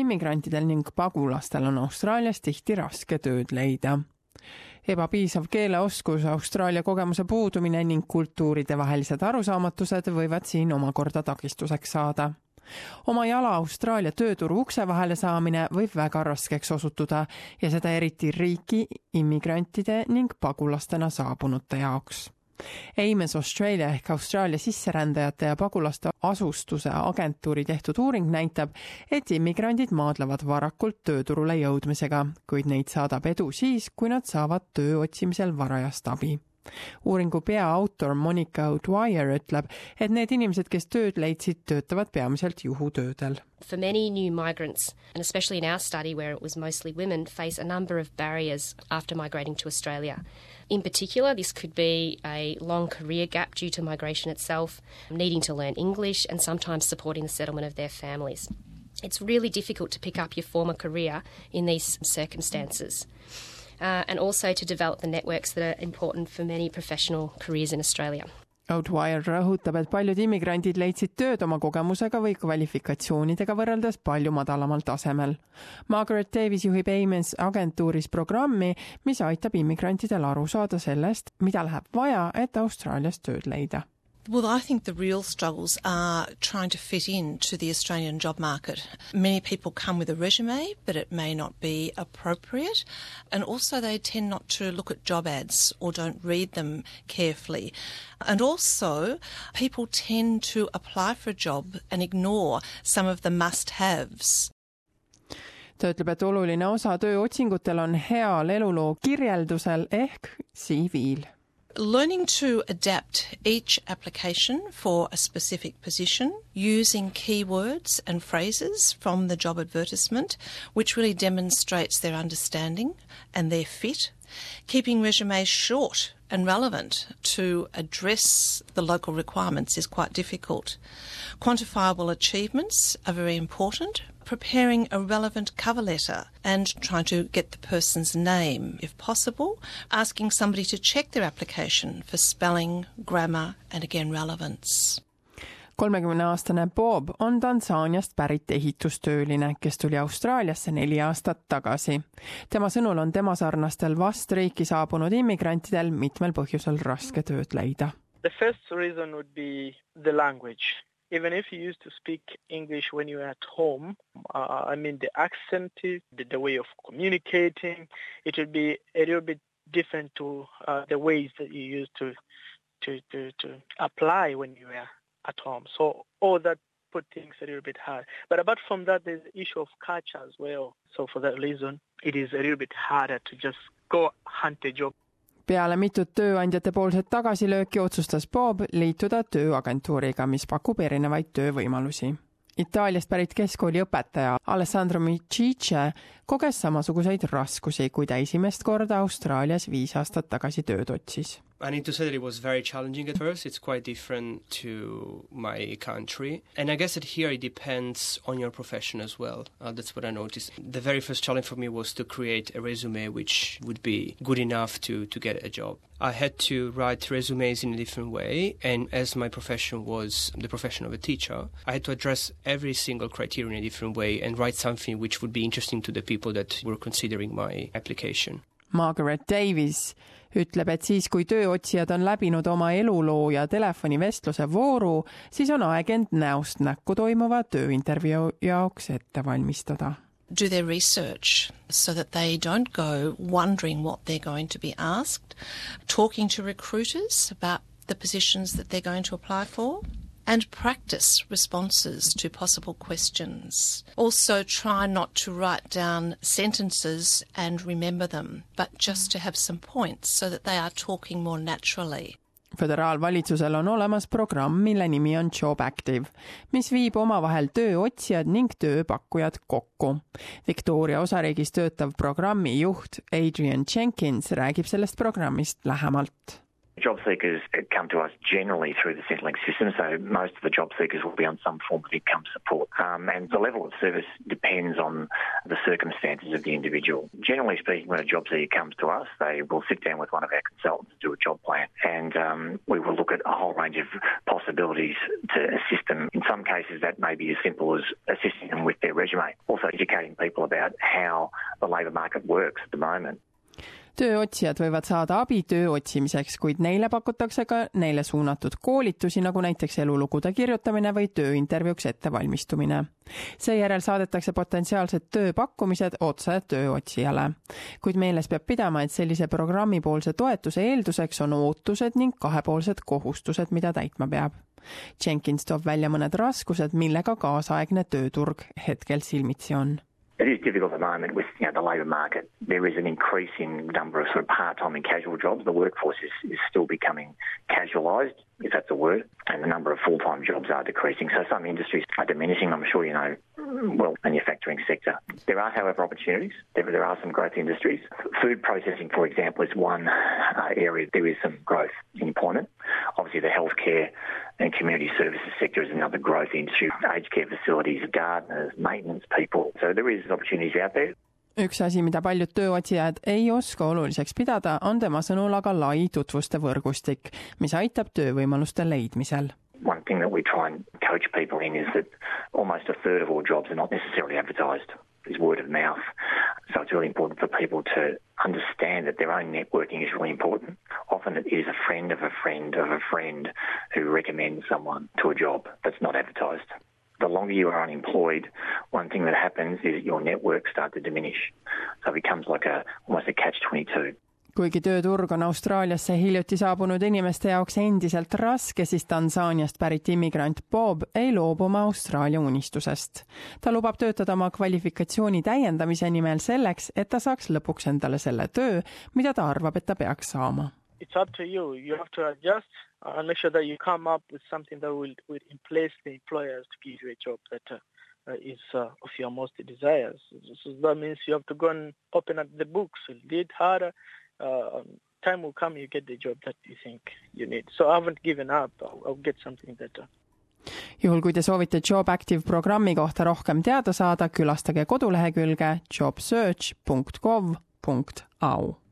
immigrantidel ning pagulastel on Austraalias tihti raske tööd leida. Ebapiisav keeleoskus, Austraalia kogemuse puudumine ning kultuuridevahelised arusaamatused võivad siin omakorda takistuseks saada. Oma jala Austraalia tööturu ukse vahele saamine võib väga raskeks osutuda ja seda eriti riiki immigrantide ning pagulastena saabunute jaoks Ames Australia ehk Austraalia sisserändajate ja pagulaste asustuse agentuuri tehtud uuring näitab, et immigrandid maadlevad varakult tööturule jõudmisega, kuid neid saadab edu siis, kui nad saavad töö otsimisel varajast abi uuringu peaautor Monica O'Dwyer ütleb, et need inimesed, kes tööd leidsid, töötavad peamiselt juhutöödel. For many new migrants, and especially in our study where it was mostly women, face a number of barriers after migrating to Australia. In particular, this could be a long career gap due to migration itself, needing to learn English, and sometimes supporting the settlement of their families. It's really difficult to pick up your former career in these circumstances. Uh, and also to develop the networks that are important for many professional careers in Australia. Outwire rõhutab, et paljud immigrandid leidsid tööd oma kogemusega või kvalifikatsioonidega võrreldes palju madalamal tasemel. Margaret Davis juhib Amens agentuuris programmi, mis aitab immigrantidel aru saada sellest, mida läheb vaja, et Austraalias tööd leida Well, I think the real struggles are trying to fit in to the Australian job market. Many people come with a resume, but it may not be appropriate. And also, they tend not to look at job ads or don't read them carefully. And also, people tend to apply for a job and ignore some of the must haves. ta ütleb, et oluline osa tööotsingutel on heal eluloo kirjeldusel ehk CV-l Learning to adapt each application for a specific position using keywords and phrases from the job advertisement, which really demonstrates their understanding and their fit. Keeping resumes short and relevant to address the local requirements is quite difficult. Quantifiable achievements are very important, preparing a relevant cover letter and trying to get the person's name if possible, asking somebody to check their application for spelling, grammar, and again relevance. kolmekümne aastane Bob on Tansaaniast pärit ehitustööline, kes tuli Austraaliasse neli aastat tagasi. tema sõnul on tema sarnastel vast riiki saabunud immigrantidel mitmel põhjusel raske tööd leida. The first reason would be the language even if you used to speak English when you were at home, uh, I mean, the accent, the, the, way of communicating, it would be a little bit different to uh, the ways that you used to, to, to, to apply when you were at home. So all that put things a little bit hard. But apart from that, there's the issue of culture as well. So for that reason, it is a little bit harder to just go hunt a job peale mitut tööandjate poolset tagasilööki otsustas Bob liituda tööagentuuriga, mis pakub erinevaid töövõimalusi. Itaaliast pärit keskkooli õpetaja Alessandro Micice koges samasuguseid raskusi, kui ta esimest korda Austraalias viis aastat tagasi tööd otsis I need to say that it was very challenging at first. It's quite different to my country. And I guess that here it depends on your profession as well. Uh, that's what I noticed. The very first challenge for me was to create a resume which would be good enough to, to get a job. I had to write resumes in a different way, and as my profession was the profession of a teacher, I had to address every single criteria in a different way and write something which would be interesting to the people that were considering my application. Margaret Davis ütleb, et siis, kui tööotsijad on läbinud oma eluloo ja telefonivestluse vooru, siis on aeg end näost näkku toimuva tööintervjuu jaoks ette valmistada. do their research so that they don't go wondering what they're going to be asked, talking to recruiters about the positions that they're going to apply for, and practice responses to possible questions. Also, try not to write down sentences and remember them, but just to have some points so that they are talking more naturally. föderaalvalitsusel on olemas programm, mille nimi on Job Active, mis viib omavahel tööotsijad ning tööpakkujad kokku. Victoria osariigis töötav programmi juht Adrian Jenkins räägib sellest programmist lähemalt Job seekers come to us generally through the Centrelink system, so most of the job seekers will be on some form of income support. Um, and the level of service depends on the circumstances of the individual. Generally speaking, when a job seeker comes to us, they will sit down with one of our consultants to do a job plan, and um, we will look at a whole range of possibilities to assist them. In some cases, that may be as simple as assisting them with their resume, also educating people about how the labour market works at the moment. Tööotsijad võivad saada abi töö otsimiseks, kuid neile pakutakse ka neile suunatud koolitusi, nagu näiteks elulugude kirjutamine või tööintervjuuks ettevalmistumine. seejärel saadetakse potentsiaalsed tööpakkumised otse tööotsijale. kuid meeles peab pidama, et sellise programmipoolse toetuse eelduseks on ootused ning kahepoolsed kohustused, mida täitma peab. Jenkins toob välja mõned raskused, millega kaasaegne tööturg hetkel silmitsi on It is difficult at the moment with you know, the labour market. There is an increasing number of sort of part-time and casual jobs. The workforce is, is still becoming casualised, if that's a word, and the number of full-time jobs are decreasing. So some industries are diminishing. I'm sure you know, well, manufacturing sector. There are, however, opportunities. There, there are some growth industries. Food processing, for example, is one uh, area. There is some growth in employment. Obviously, the healthcare and community services sector is another growth industry. Aged care facilities, gardeners, maintenance people. So there is opportunities out there. üks asi, mida paljud tööotsijad ei oska oluliseks pidada, on tema sõnul aga lai tutvuste võrgustik, mis aitab töövõimaluste leidmisel. One thing that we try and coach people in is that almost a third of all jobs are not necessarily advertised. It's word of mouth. So it's really important for people to understand that their own networking is really important. Often it is a friend of a friend of a friend who recommends someone to a job that's not advertised. The longer you are unemployed, one thing that happens is your networks start to diminish. So it becomes like a almost a catch twenty two. kuigi tööturg on Austraaliasse hiljuti saabunud inimeste jaoks endiselt raske, siis Tansaaniast pärit immigrant Bob ei loobu oma Austraalia unistusest. ta lubab töötada oma kvalifikatsiooni täiendamise nimel selleks, et ta saaks lõpuks endale selle töö, mida ta arvab, et ta peaks saama. It's up to you. You have to adjust and make sure that you come up with something that will, will place the employers to give you a job that uh, uh, is uh, of your most desires. So that means you have to go and open up the books, read harder. Uh, time will come, you get the job that you think you need. So I haven't given up. I'll, I'll get something better. juhul, kui te soovite Job Active programmi kohta rohkem teada saada, külastage kodulehekülge jobsearch.gov.au